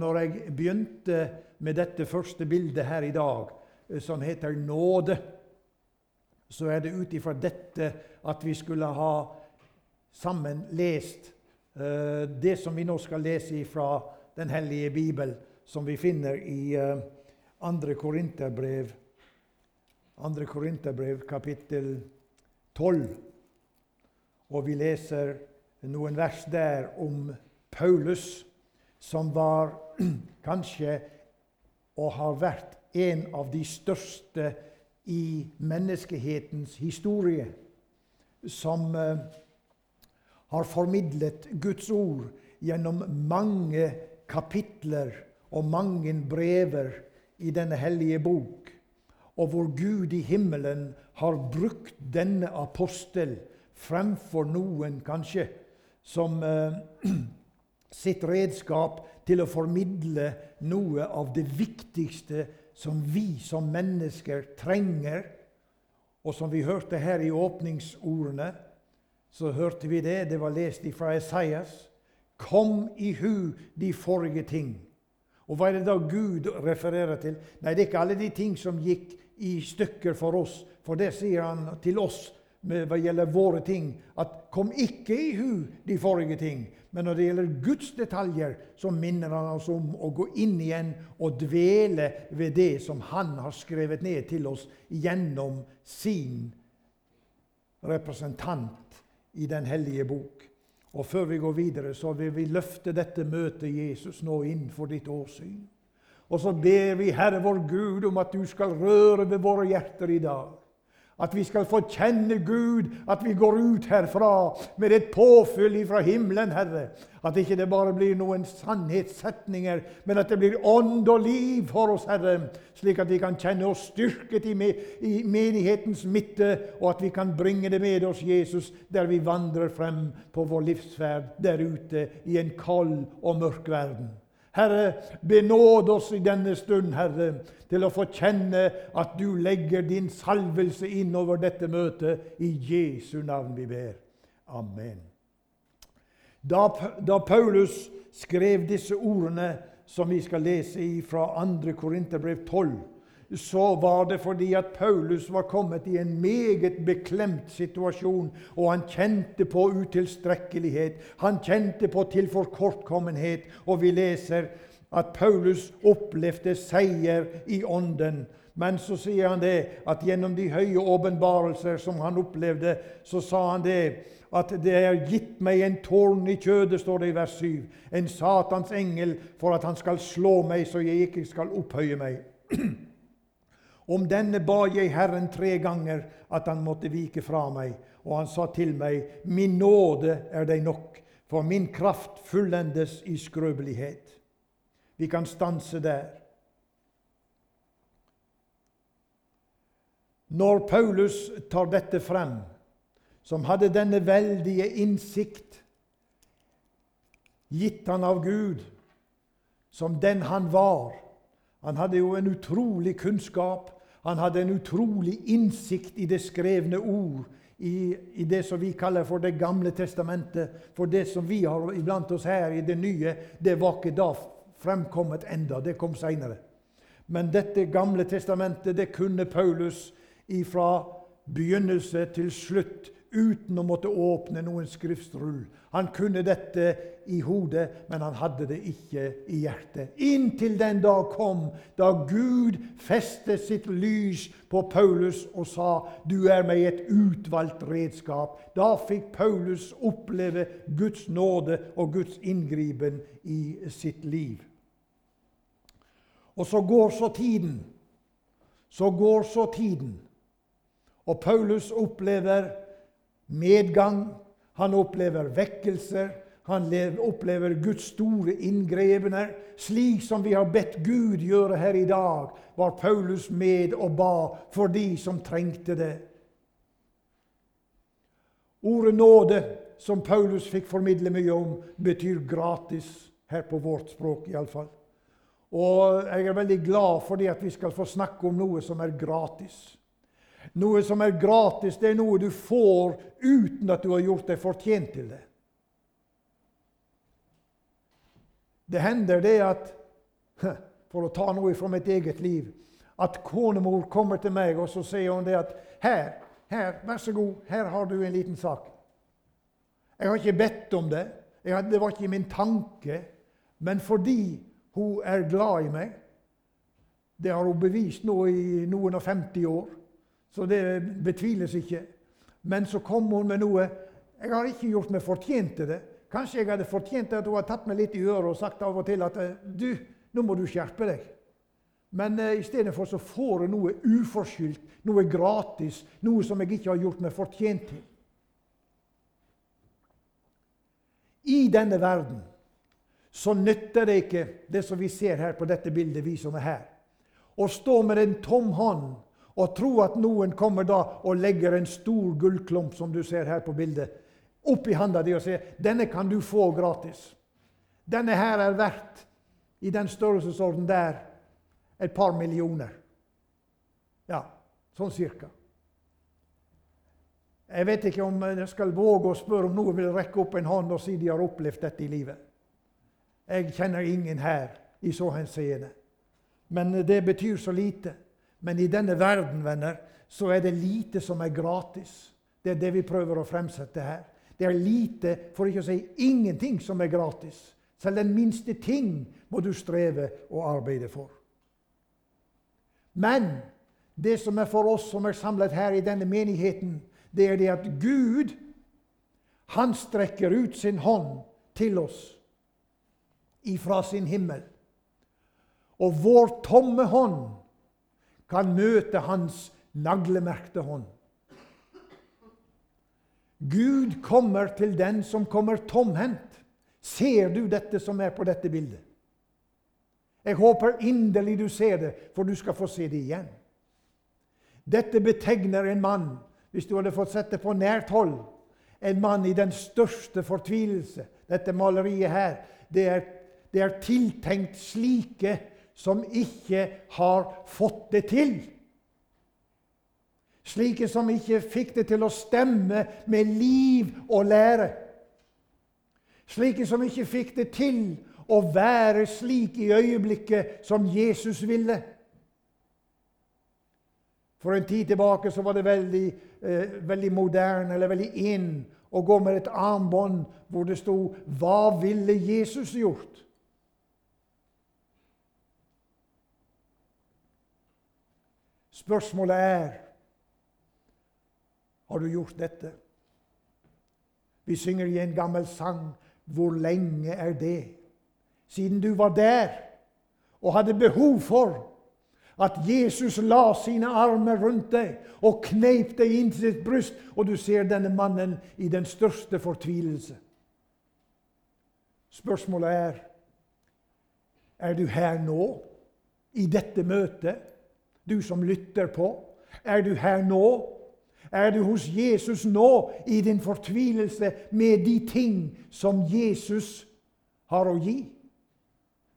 Når jeg begynte med dette første bildet her i dag, eh, som heter nåde, så er det ut ifra dette at vi skulle ha sammen lest uh, det som vi nå skal lese fra Den hellige bibel, som vi finner i uh, andre Korinterbrev, andre Korinterbrev kapittel 12. Og vi leser noen vers der om Paulus, som var kanskje og har vært en av de største i menneskehetens historie, som eh, har formidlet Guds ord gjennom mange kapitler og mange brever i denne hellige bok, og hvor Gud i himmelen har brukt denne apostel fremfor noen, kanskje, som eh, sitt redskap til å formidle noe av det viktigste som vi som mennesker trenger. Og som vi hørte her i åpningsordene, så hørte vi det. Det var lest fra Esaias. Kom i hu de forrige ting. Og hva er det da Gud refererer til? Nei, det er ikke alle de ting som gikk i stykker for oss. For det sier han til oss hva gjelder våre ting, at kom ikke i hu de forrige ting. Men når det gjelder Guds detaljer, så minner han oss om å gå inn igjen og dvele ved det som han har skrevet ned til oss gjennom sin representant i Den hellige bok. Og Før vi går videre, så vil vi løfte dette møtet Jesus nå inn for ditt åsyn. Og så ber vi Herre vår Gud om at du skal røre ved våre hjerter i dag. At vi skal få kjenne Gud, at vi går ut herfra med et påfyll fra himmelen, Herre. At ikke det bare blir noen sannhetssetninger, men at det blir ånd og liv for oss, Herre. Slik at vi kan kjenne oss styrket i, menighetens midte, og at vi kan bringe det med oss, Jesus, der vi vandrer frem på vår livsferd der ute i en kald og mørk verden. Herre, benåd oss i denne stund, Herre, til å få kjenne at du legger din salvelse innover dette møtet. I Jesu navn vi ber. Amen. Da, da Paulus skrev disse ordene som vi skal lese fra 2. Korinterbrev 12, så var det fordi at Paulus var kommet i en meget beklemt situasjon, og han kjente på utilstrekkelighet. Han kjente på tilforkortkommenhet, og vi leser at Paulus opplevde seier i ånden. Men så sier han det at gjennom de høye åpenbarelser som han opplevde, så sa han det at det er gitt meg en tårn i kjødet, står det i vers 7. En Satans engel for at han skal slå meg, så jeg ikke skal opphøye meg. Om denne ba jeg Herren tre ganger at han måtte vike fra meg. Og han sa til meg, Min nåde er deg nok, for min kraft fullendes i skrøpelighet. Vi kan stanse der. Når Paulus tar dette frem, som hadde denne veldige innsikt, gitt han av Gud, som den han var Han hadde jo en utrolig kunnskap han hadde en utrolig innsikt i det skrevne ord, i, i, det som vi kaller for Det gamle testamentet. For det som vi har iblant oss her i det nye, det var ikke da fremkommet enda. Det kom seinere. Men dette gamle testamentet det kunne Paulus ifra begynnelse til slutt uten å måtte åpne noen skriftsrull. Han kunne dette i hodet, men han hadde det ikke i hjertet. Inntil den dag kom da Gud festet sitt lys på Paulus og sa, 'Du er meg et utvalgt redskap'. Da fikk Paulus oppleve Guds nåde og Guds inngripen i sitt liv. Og så går så tiden. Så går så tiden. Og Paulus opplever medgang, han opplever vekkelser, han opplever Guds store inngrepener. Slik som vi har bedt Gud gjøre her i dag, var Paulus med og ba for de som trengte det. Ordet nåde, som Paulus fikk formidle mye om, betyr gratis her på vårt språk iallfall. Og jeg er veldig glad for det at vi skal få snakke om noe som er gratis. Noe som er gratis, det er noe du får uten at du har gjort deg fortjent til det. Det hender det at for å ta noe fra mitt eget liv, at konemor kommer til meg og så sier hun det at her, her, vær så god, her har du en liten sak. Jeg har ikke bedt om det, det var ikke min tanke, men fordi hun er glad i meg Det har hun bevist nå i noen og 50 år, så det betviles ikke. Men så kom hun med noe Jeg har ikke gjort meg fortjent til det. Kanskje jeg hadde fortjent at hun hadde tatt meg litt i øret og sagt av og til at du, nå må du skjerpe deg. Men uh, i stedet for så får hun noe uforskyldt, noe gratis, noe som jeg ikke har gjort meg fortjent til. I denne verden så nytter det ikke det som vi ser her på dette bildet, vi som er her, å stå med en tom hånd og tro at noen kommer da og legger en stor gullklump, som du ser her på bildet, oppi handa di og sier 'Denne kan du få gratis'. Denne her er verdt, i den størrelsesorden der, et par millioner. Ja, sånn cirka. Jeg vet ikke om jeg skal våge å spørre om noen vil rekke opp en hånd og si de har opplevd dette i livet. Jeg kjenner ingen her i så henseende. Men det betyr så lite. Men i denne verden, venner, så er det lite som er gratis. Det er det vi prøver å fremsette her. Det er lite, for ikke å si ingenting, som er gratis. Selv den minste ting må du streve og arbeide for. Men det som er for oss som er samlet her i denne menigheten, det er det at Gud, han strekker ut sin hånd til oss ifra sin himmel. Og vår tomme hånd kan møte hans naglemerkte hånd. Gud kommer til den som kommer tomhendt. Ser du dette som er på dette bildet? Jeg håper inderlig du ser det, for du skal få se det igjen. Dette betegner en mann, hvis du hadde fått sett det på nært hold, en mann i den største fortvilelse. Dette maleriet her, det er, det er tiltenkt slike som ikke har fått det til. Slike som ikke fikk det til å stemme med liv og lære. Slike som ikke fikk det til å være slik i øyeblikket som Jesus ville. For en tid tilbake så var det veldig, eh, veldig moderne eller veldig inn å gå med et armbånd hvor det sto 'Hva ville Jesus gjort?' Spørsmålet er har du gjort dette? Vi synger i en gammel sang 'Hvor lenge er det?' Siden du var der og hadde behov for at Jesus la sine armer rundt deg og kneip deg inn til sitt bryst, og du ser denne mannen i den største fortvilelse. Spørsmålet er er du her nå, i dette møtet, du som lytter på? Er du her nå er du hos Jesus nå i din fortvilelse med de ting som Jesus har å gi?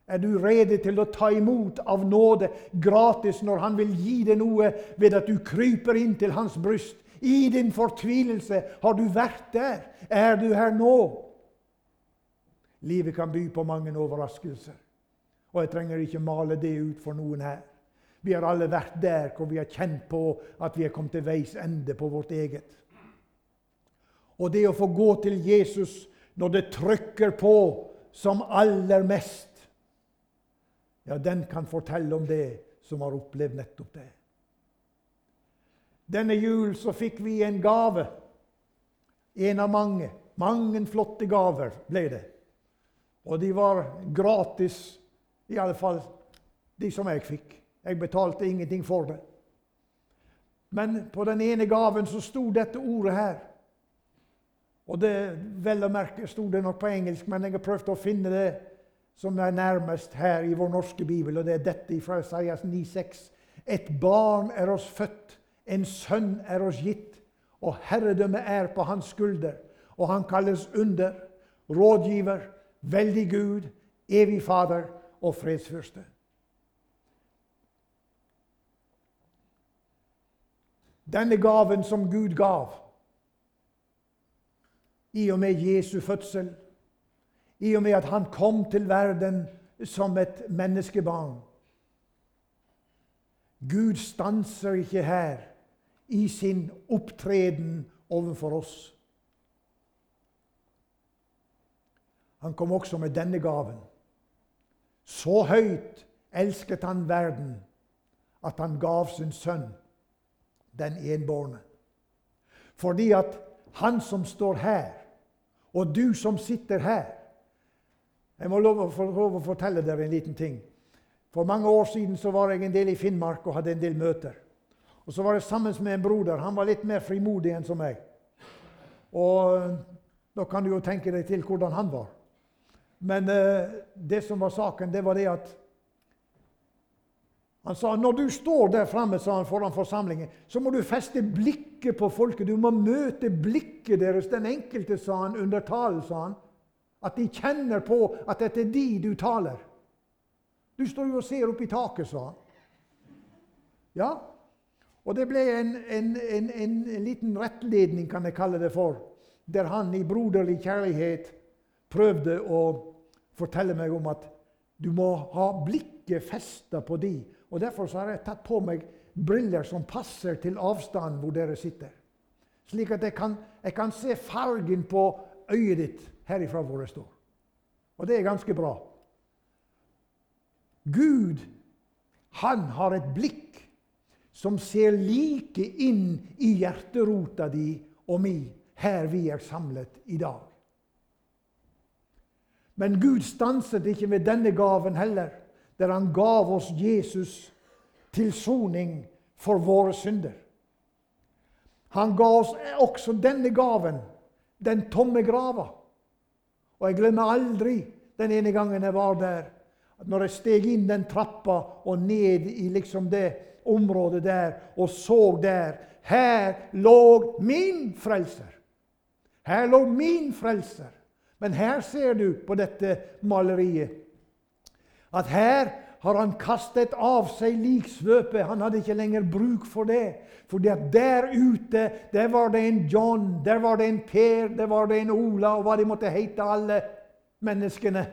Er du rede til å ta imot av nåde gratis når han vil gi deg noe ved at du kryper inn til hans bryst? I din fortvilelse har du vært der. Er du her nå? Livet kan by på mange overraskelser, og jeg trenger ikke male det ut for noen her. Vi har alle vært der hvor vi har kjent på at vi er kommet til veis ende på vårt eget. Og det å få gå til Jesus når det trykker på som aller mest, ja, den kan fortelle om det som har opplevd nettopp det. Denne jul så fikk vi en gave. En av mange. Mange flotte gaver ble det. Og de var gratis, i alle fall de som jeg fikk. Jeg betalte ingenting for det. Men på den ene gaven så sto dette ordet her. Og det vel å merke sto det nok på engelsk, men jeg har prøvd å finne det som er nærmest her i vår norske bibel, og det er dette fra Isaias 9,6. Et barn er oss født, en sønn er oss gitt, og herredømmet er på hans skulder. Og han kalles under, rådgiver, veldig Gud, evig Fader og fredsfyrste. Denne gaven som Gud gav i og med Jesu fødsel, i og med at han kom til verden som et menneskebarn. Gud stanser ikke her i sin opptreden overfor oss. Han kom også med denne gaven. Så høyt elsket han verden at han gav sin sønn, den enbårne. Fordi at han som står her, og du som sitter her Jeg må lov å, fortelle dere en liten ting. For mange år siden så var jeg en del i Finnmark og hadde en del møter. Og Så var jeg sammen med en broder. Han var litt mer frimodig enn som meg. Og Da kan du jo tenke deg til hvordan han var. Men eh, det som var saken, det var det at han sa når du står der fremme sa han, foran forsamlingen, så må du feste blikket på folket. Du må møte blikket deres, den enkelte, sa han under talen. sa han. At de kjenner på at det er de du taler. Du står jo og ser opp i taket, sa han. Ja, og det ble en, en, en, en, liten rettledning, kan jeg kalle det for, der han i broderlig kjærlighet prøvde å fortelle meg om at du må ha blikket festa på de. Og Derfor har jeg tatt på meg briller som passer til avstanden hvor dere sitter. Slik at jeg kan, jeg kan se fargen på øyet ditt herifra hvor jeg står. Og det er ganske bra. Gud, han har et blikk som ser like inn i hjerterota di og mi her vi er samlet i dag. Men Gud stanset ikke ved denne gaven heller, der han gav oss Jesus til soning for våre synder. Han ga oss også denne gaven, den tomme grava. Og jeg glemmer aldri den ene gangen jeg var der, når jeg steg inn den trappa og ned i liksom det området der og så der Her lå min frelser. Her lå min frelser. Men her ser du på dette maleriet at her har han kastet av seg liksvøpet. Han hadde ikke lenger bruk for det. At der ute der var det en John, der var det en Per, der var det en Ola, og hva de måtte hete, alle menneskene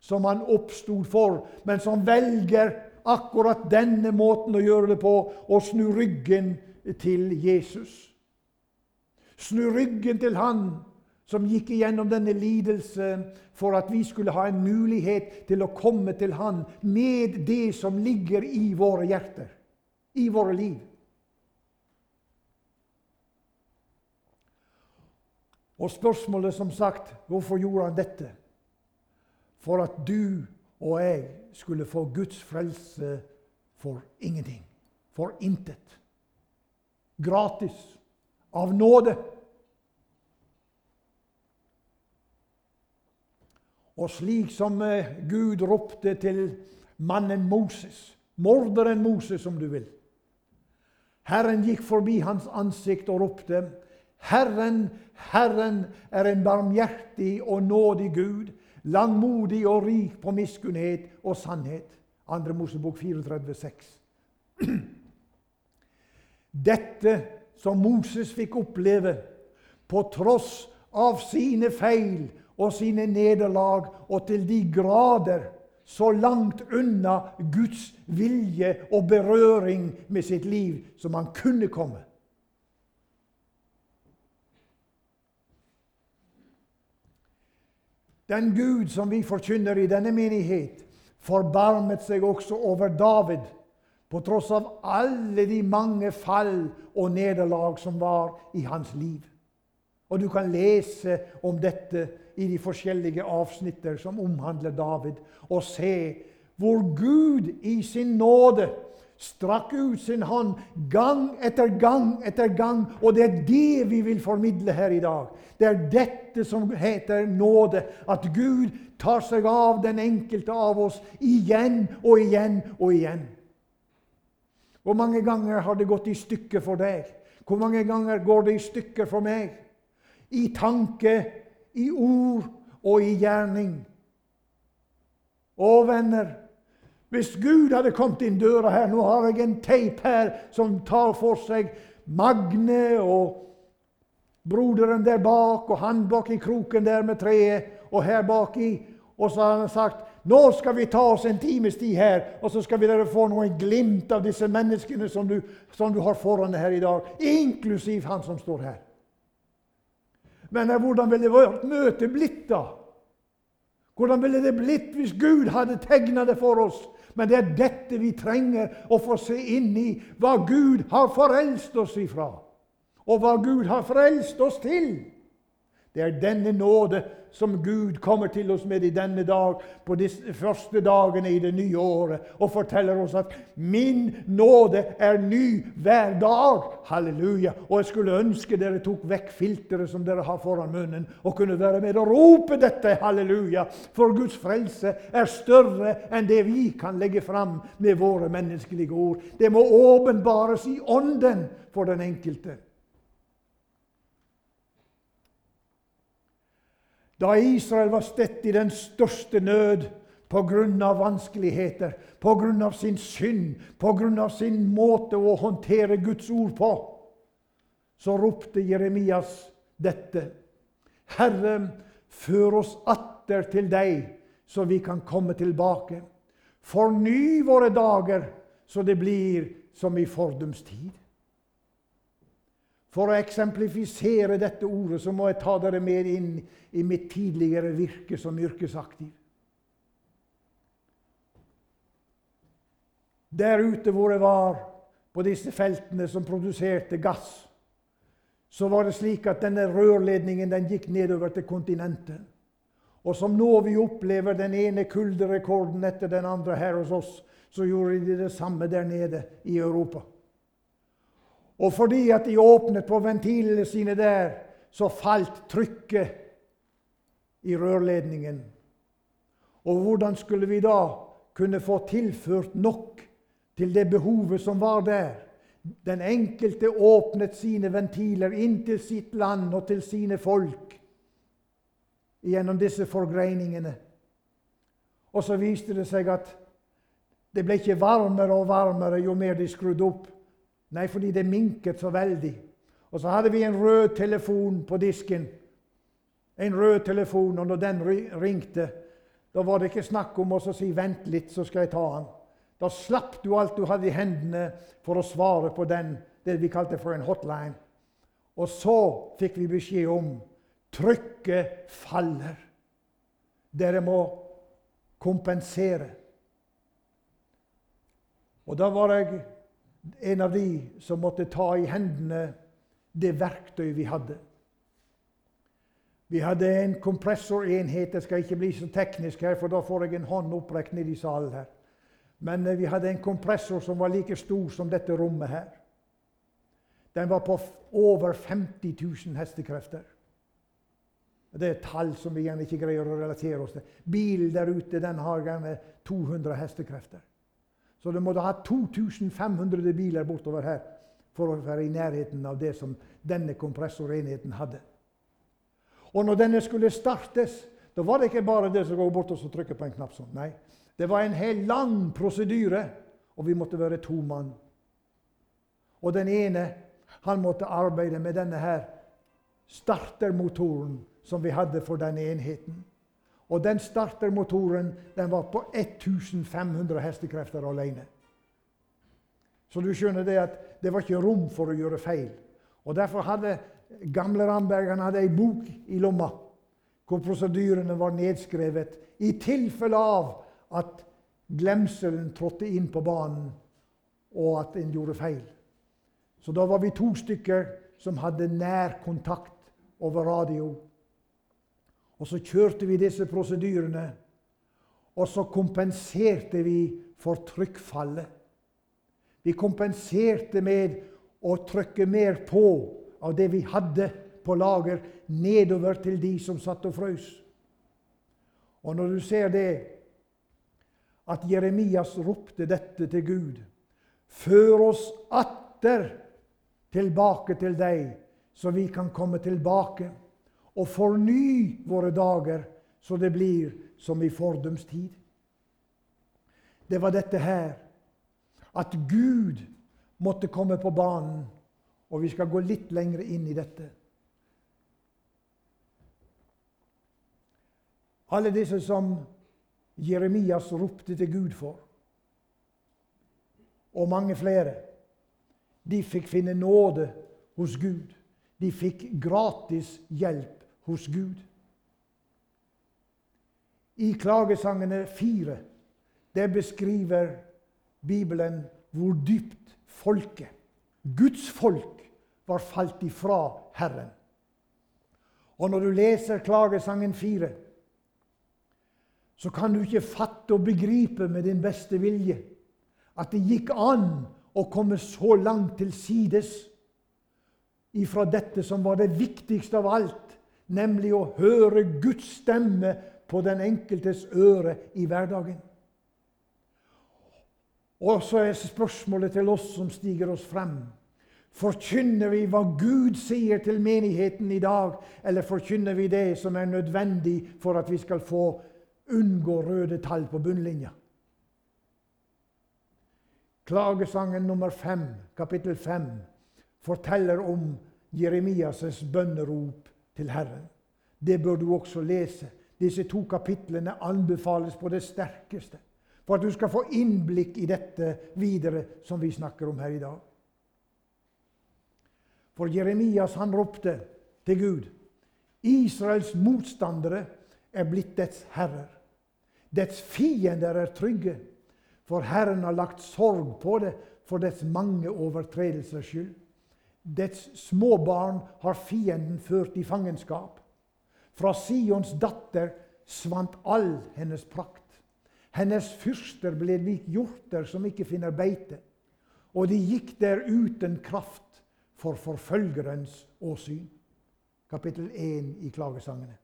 som han oppstod for, men som velger akkurat denne måten å gjøre det på, å snu ryggen til Jesus. Snu ryggen til Han som gikk igjennom denne lidelse for at vi skulle ha en mulighet til å komme til Han med det som ligger i våre hjerter, i våre liv. Og spørsmålet, som sagt, hvorfor gjorde han dette? For at du og jeg skulle få Guds frelse for ingenting. For intet. Gratis. Av nåde. Og slik som eh, Gud ropte til mannen Moses, morderen Moses, om du vil Herren gikk forbi hans ansikt og ropte, Herren, Herren er en barmhjertig og nådig Gud, langmodig og rik på miskunnhet og sannhet. 2. Mosebok 34, 6. Dette som Moses fikk oppleve på tross av sine feil og sine nederlag, og til de grader så langt unna Guds vilje og berøring med sitt liv som han kunne komme. Den Gud som vi forkynner i denne menighet, forbarmet seg også over David, på tross av alle de mange fall og nederlag som var i hans liv. Og Du kan lese om dette i de forskjellige avsnitter som omhandler David, og se hvor Gud i sin nåde strakk ut sin hånd gang etter gang etter gang. Og det er det vi vil formidle her i dag. Det er dette som heter nåde. At Gud tar seg av den enkelte av oss igjen og igjen og igjen. Hvor mange ganger har det gått i stykker for deg? Hvor mange ganger går det i stykker for meg? I tanke, i ord og i gjerning. Å, venner, hvis Gud hadde kommet inn døra her Nå har jeg en teip her som tar for seg Magne og broderen der bak og han bak i kroken der med treet og her baki. Og så har han sagt nå skal vi ta oss en times tid her, og så skal vi dere få noen glimt av disse menneskene som du, som du har foran deg her i dag, inklusiv han som står her. Men hvordan ville vårt møte blitt da? Hvordan ville det blitt hvis Gud hadde tegna det for oss? Men det er dette vi trenger å få se inn i. Hva Gud har forelst oss ifra, og hva Gud har frelst oss til. Det er denne nåde som Gud kommer til oss med i denne dag, på de første dagene i det nye året, og forteller oss at 'min nåde er ny hver dag'. Halleluja. Og jeg skulle ønske dere tok vekk filteret som dere har foran munnen, og kunne være med og rope dette halleluja. For Guds frelse er større enn det vi kan legge fram med våre menneskelige ord. Det må åpenbares i ånden for den enkelte. Da Israel var stett i den største nød pga. vanskeligheter, pga. sin synd, pga. sin måte å håndtere Guds ord på, så ropte Jeremias dette. Herre, før oss atter til deg, så vi kan komme tilbake. Forny våre dager, så det blir som i fordums tid. For å eksemplifisere dette ordet så må jeg ta dere med inn i mitt tidligere virke som yrkesaktiv. Der ute hvor jeg var, på disse feltene som produserte gass, så var det slik at denne rørledningen den gikk nedover til kontinentet. Og som nå vi opplever den ene kulderekorden etter den andre her hos oss, så gjorde de det samme der nede i Europa. Og fordi at de åpnet på ventilene sine der, så falt trykket i rørledningen. Og hvordan skulle vi da kunne få tilført nok til det behovet som var der? Den enkelte åpnet sine ventiler inn til sitt land og til sine folk gjennom disse forgreiningene. Og så viste det seg at det ble ikke varmere og varmere jo mer de skrudde opp. Nei, fordi det minket så veldig. Og så hadde vi en rød telefon på disken. En rød telefon, og når den ringte, da var det ikke snakk om å si 'vent litt, så skal jeg ta den'. Da slapp du alt du hadde i hendene for å svare på den, det vi kalte for en hotline. Og så fikk vi beskjed om trykket faller. Dere må kompensere. Og da var jeg en av de som måtte ta i hendene det verktøy vi hadde. Vi hadde en kompressorenhet. Jeg skal ikke bli så teknisk her, for da får jeg en hånd opprekt nede i salen her. Men eh, vi hadde en kompressor som var like stor som dette rommet her. Den var på over 50 000 hestekrefter. Det er tall som vi gjerne ikke greier å relatere oss til. Bilen der ute den har gjerne 200 hestekrefter. Så du måtte ha 2500 biler bortover her for å være i nærheten av det som denne kompressorenheten hadde. Og når denne skulle startes, da var det ikke bare det som går bort og trykker på en knapp sånn. Nei, det var en hel lang prosedyre, og vi måtte være to mann. Og den ene han måtte arbeide med denne her startermotoren som vi hadde for denne enheten. Og den startermotoren den var på 1500 hestekrefter alene. Så du skjønner det at det var ikke rom for å gjøre feil. Og Derfor hadde gamle Ramberg han hadde ei bok i lomma hvor prosedyrene var nedskrevet i tilfelle av at glemselen trådte inn på banen, og at en gjorde feil. Så da var vi to stykker som hadde nær kontakt over radio. Og så kjørte vi disse prosedyrene, og så kompenserte vi for trykkfallet. Vi kompenserte med å trykke mer på av det vi hadde på lager, nedover til de som satt og frøs. Og når du ser det, at Jeremias ropte dette til Gud Før oss atter tilbake til deg, så vi kan komme tilbake og forny våre dager, så det blir som i fordums tid. Det var dette her, at Gud måtte komme på banen. Og vi skal gå litt lenger inn i dette. Alle disse som Jeremias ropte til Gud for. Og mange flere. De fikk finne nåde hos Gud. De fikk gratis hjelp hos Gud. I klagesangene fire det beskriver Bibelen hvor dypt folket, Guds folk, var falt ifra Herren. Og når du leser klagesangen fire, så kan du ikke fatte og begripe med din beste vilje at det gikk an å komme så langt til sides ifra dette som var det viktigste av alt, nemlig å høre Guds stemme på den enkeltes øre i hverdagen. Og så er spørsmålet til oss som stiger oss frem. Forkynner vi hva Gud sier til menigheten i dag, eller forkynner vi det som er nødvendig for at vi skal få unngå røde tall på bunnlinja? Klagesangen nummer fem, kapittel fem, forteller om Jeremias' bønnerop til Herren. Det bør du også lese. Disse to kapitlene anbefales på det sterkeste for at du skal få innblikk i dette videre som vi snakker om her i dag. For Jeremias han ropte til Gud Israels motstandere er blitt dets herrer. Dets fiender er trygge, for Herren har lagt sorg på det for dets mange overtredelsers skyld. Dets småbarn har fienden ført i fangenskap. Fra Sions datter svant all hennes prakt. Hennes fyrster ble lik hjorter som ikke finner beite, og de gikk der uten kraft for forfølgerens åsyn. Kapittel 1 i klagesangene.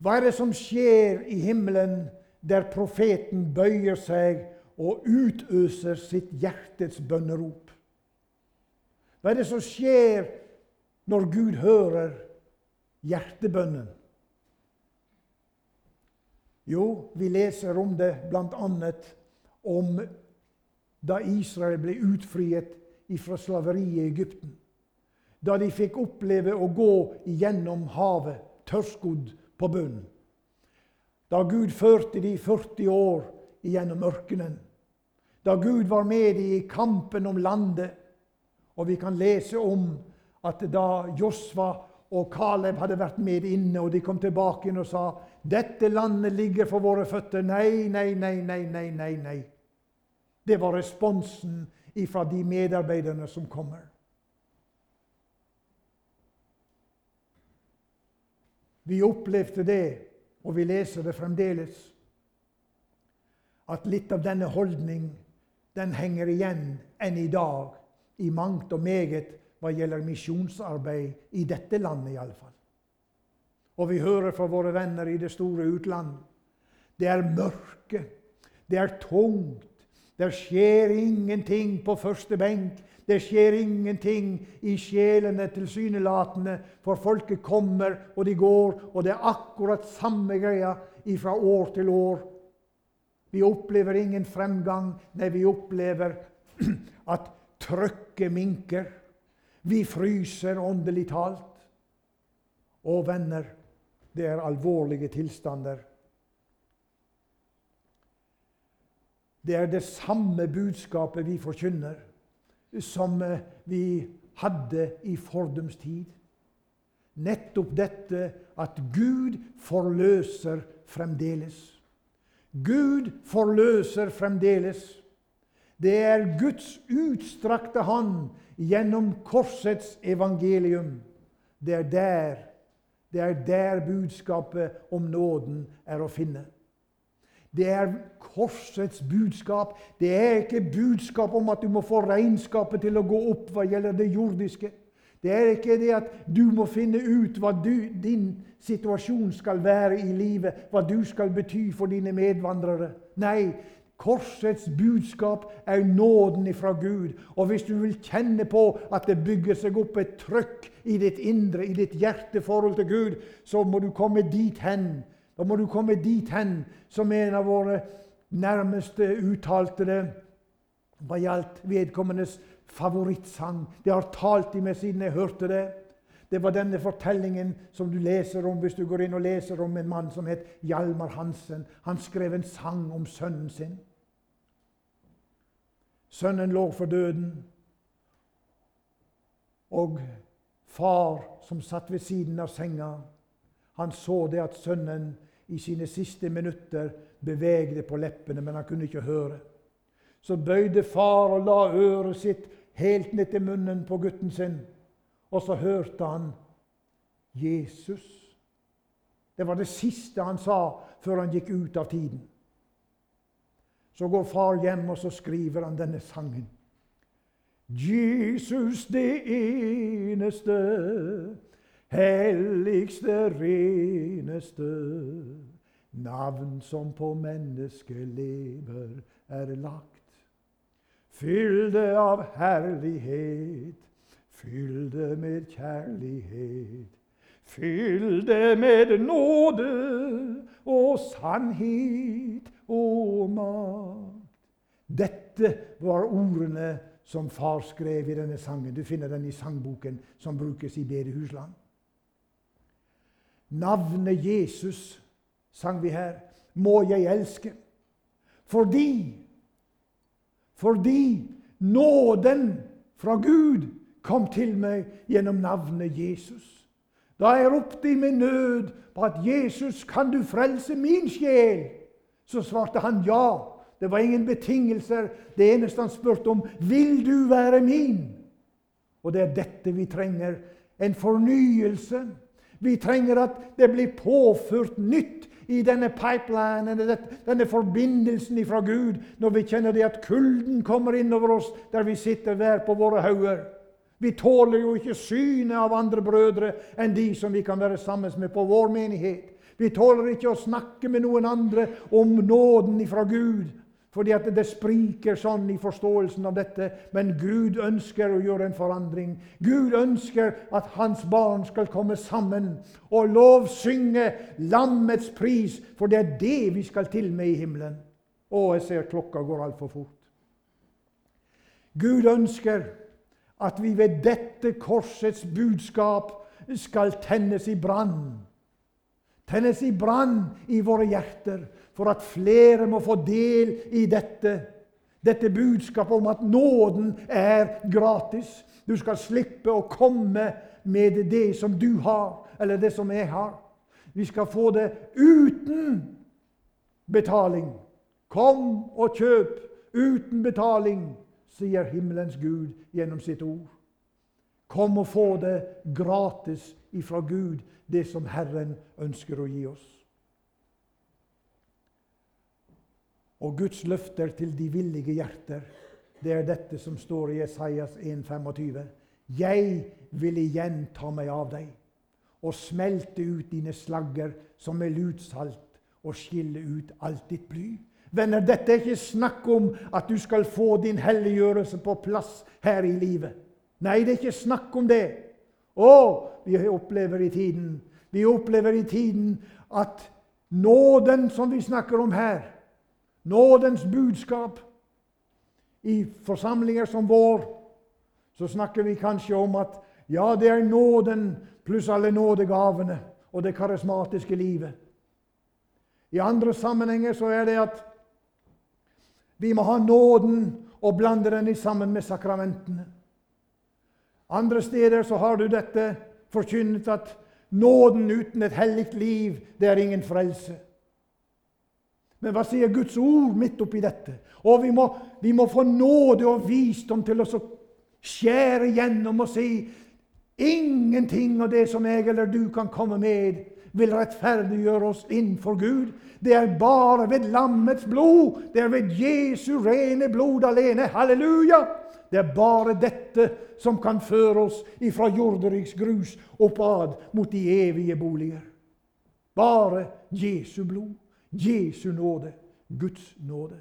Hva er det som skjer i himmelen der profeten bøyer seg og utøser sitt hjertets bønnerop? Hva er det som skjer når Gud hører hjertebønnen? Jo, vi leser om det bl.a. om da Israel ble utfriet fra slaveriet i Egypten. Da de fikk oppleve å gå gjennom havet, tørrskodd på bunnen. Da Gud førte de 40 år gjennom ørkenen. Da Gud var med i kampen om landet. Og vi kan lese om at da Josva og Caleb hadde vært med inne, og de kom tilbake inn og sa dette landet ligger for våre føtter. Nei, nei, nei, nei, nei, nei. nei. Det var responsen fra de medarbeiderne som kommer. Vi opplevde det, og vi leser det fremdeles, at litt av denne holdning den henger igjen enn i dag i mangt og meget hva gjelder misjonsarbeid i dette landet, iallfall. Og vi hører fra våre venner i det store utland. Det er mørke. Det er tungt. Det skjer ingenting på første benk. Det skjer ingenting i sjelene tilsynelatende, for folket kommer og de går, og det er akkurat samme greia fra år til år. Vi opplever ingen fremgang. Nei, vi opplever at trøkket minker. Vi fryser åndelig talt. Å, venner, det er alvorlige tilstander. Det er det samme budskapet vi forkynner, som eh, vi hadde i fordums tid. Nettopp dette at Gud forløser fremdeles. Gud forløser fremdeles. Det er Guds utstrakte hånd gjennom korsets evangelium. Det er der det er der budskapet om nåden er å finne. Det er korsets budskap. Det er ikke budskap om at du må få regnskapet til å gå opp hva gjelder det jordiske. Det er ikke det at du må finne ut hva du, din situasjon skal være i livet, hva du skal bety for dine medvandrere. Nei, Korsets budskap er nåden ifra Gud. Og hvis du vil kjenne på at det bygger seg opp et trøkk i ditt indre, i ditt hjerteforhold til Gud, så må du komme dit hen. Da må du komme dit hen, som en av våre nærmeste uttalte det hva gjaldt vedkommendes favorittsang. Det har talt i meg siden jeg hørte det. Det var denne fortellingen som du leser om hvis du går inn og leser om en mann som het Hjalmar Hansen. Han skrev en sang om sønnen sin. Sønnen lå for døden, og far som satt ved siden av senga, han så det at sønnen i sine siste minutter bevegde på leppene, men han kunne ikke høre. Så bøyde far og la øret sitt helt ned til munnen på gutten sin, og så hørte han Jesus. Det var det siste han sa før han gikk ut av tiden. Så går far hjem, og så skriver han denne sangen. Jesus det eneste, helligste, reneste, navn som på menneskelever er lagt. Fyll det av herlighet, fyll det med kjærlighet. Fyll det med nåde og sannhet og makt. Dette var ordene som far skrev i denne sangen. Du finner den i sangboken som brukes i bedehusland. Navnet Jesus, sang vi her, må jeg elske. Fordi Fordi nåden fra Gud kom til meg gjennom navnet Jesus. Da jeg ropte i min nød på at 'Jesus, kan du frelse min sjel?' Så svarte han ja. Det var ingen betingelser. Det eneste han spurte om, 'Vil du være min?' Og det er dette vi trenger. En fornyelse. Vi trenger at det blir påført nytt i denne pipelinen, denne forbindelsen fra Gud, når vi kjenner det at kulden kommer innover oss der vi sitter hver på våre hauger. Vi tåler jo ikke synet av andre brødre enn de som vi kan være sammen med på vår menighet. Vi tåler ikke å snakke med noen andre om nåden ifra Gud, fordi at det spriker sånn i forståelsen av dette. Men Gud ønsker å gjøre en forandring. Gud ønsker at hans barn skal komme sammen og lovsynge lammets pris, for det er det vi skal til med i himmelen. Å, jeg ser klokka går altfor fort. Gud ønsker at vi ved dette korsets budskap skal tennes i brann tennes i brann i våre hjerter, for at flere må få del i dette. Dette budskapet om at nåden er gratis. Du skal slippe å komme med det som du har, eller det som jeg har. Vi skal få det uten betaling. Kom og kjøp uten betaling, sier himmelens Gud gjennom sitt ord. Kom og få det gratis ifra Gud, det som Herren ønsker å gi oss. Og Guds løfter til de villige hjerter, det er dette som står i Esaias 1,25. Jeg vil igjen ta meg av deg og smelte ut dine slagger som med lutsalt og skille ut alt ditt bly. Venner, dette er ikke snakk om at du skal få din helliggjørelse på plass her i livet. Nei, det er ikke snakk om det. Å, vi opplever i tiden Vi opplever i tiden at nåden som vi snakker om her, nådens budskap I forsamlinger som vår så snakker vi kanskje om at ja, det er nåden pluss alle nådegavene og det karismatiske livet. I andre sammenhenger så er det at vi må ha nåden og blande den sammen med sakramentene. Andre steder så har du dette forkynnet at nåden uten et hellig liv, det er ingen frelse. Men hva sier Guds ord midt oppi dette? Og vi må, vi må få nåde og visdom til å skjære gjennom og si ingenting av det som jeg eller du kan komme med, vil rettferdiggjøre oss innenfor Gud. Det er bare ved lammets blod, det er ved Jesu rene blod alene. Halleluja! Det er bare dette som kan føre oss ifra jorderiks grus oppad mot de evige boliger. Bare Jesu blod, Jesu nåde, Guds nåde.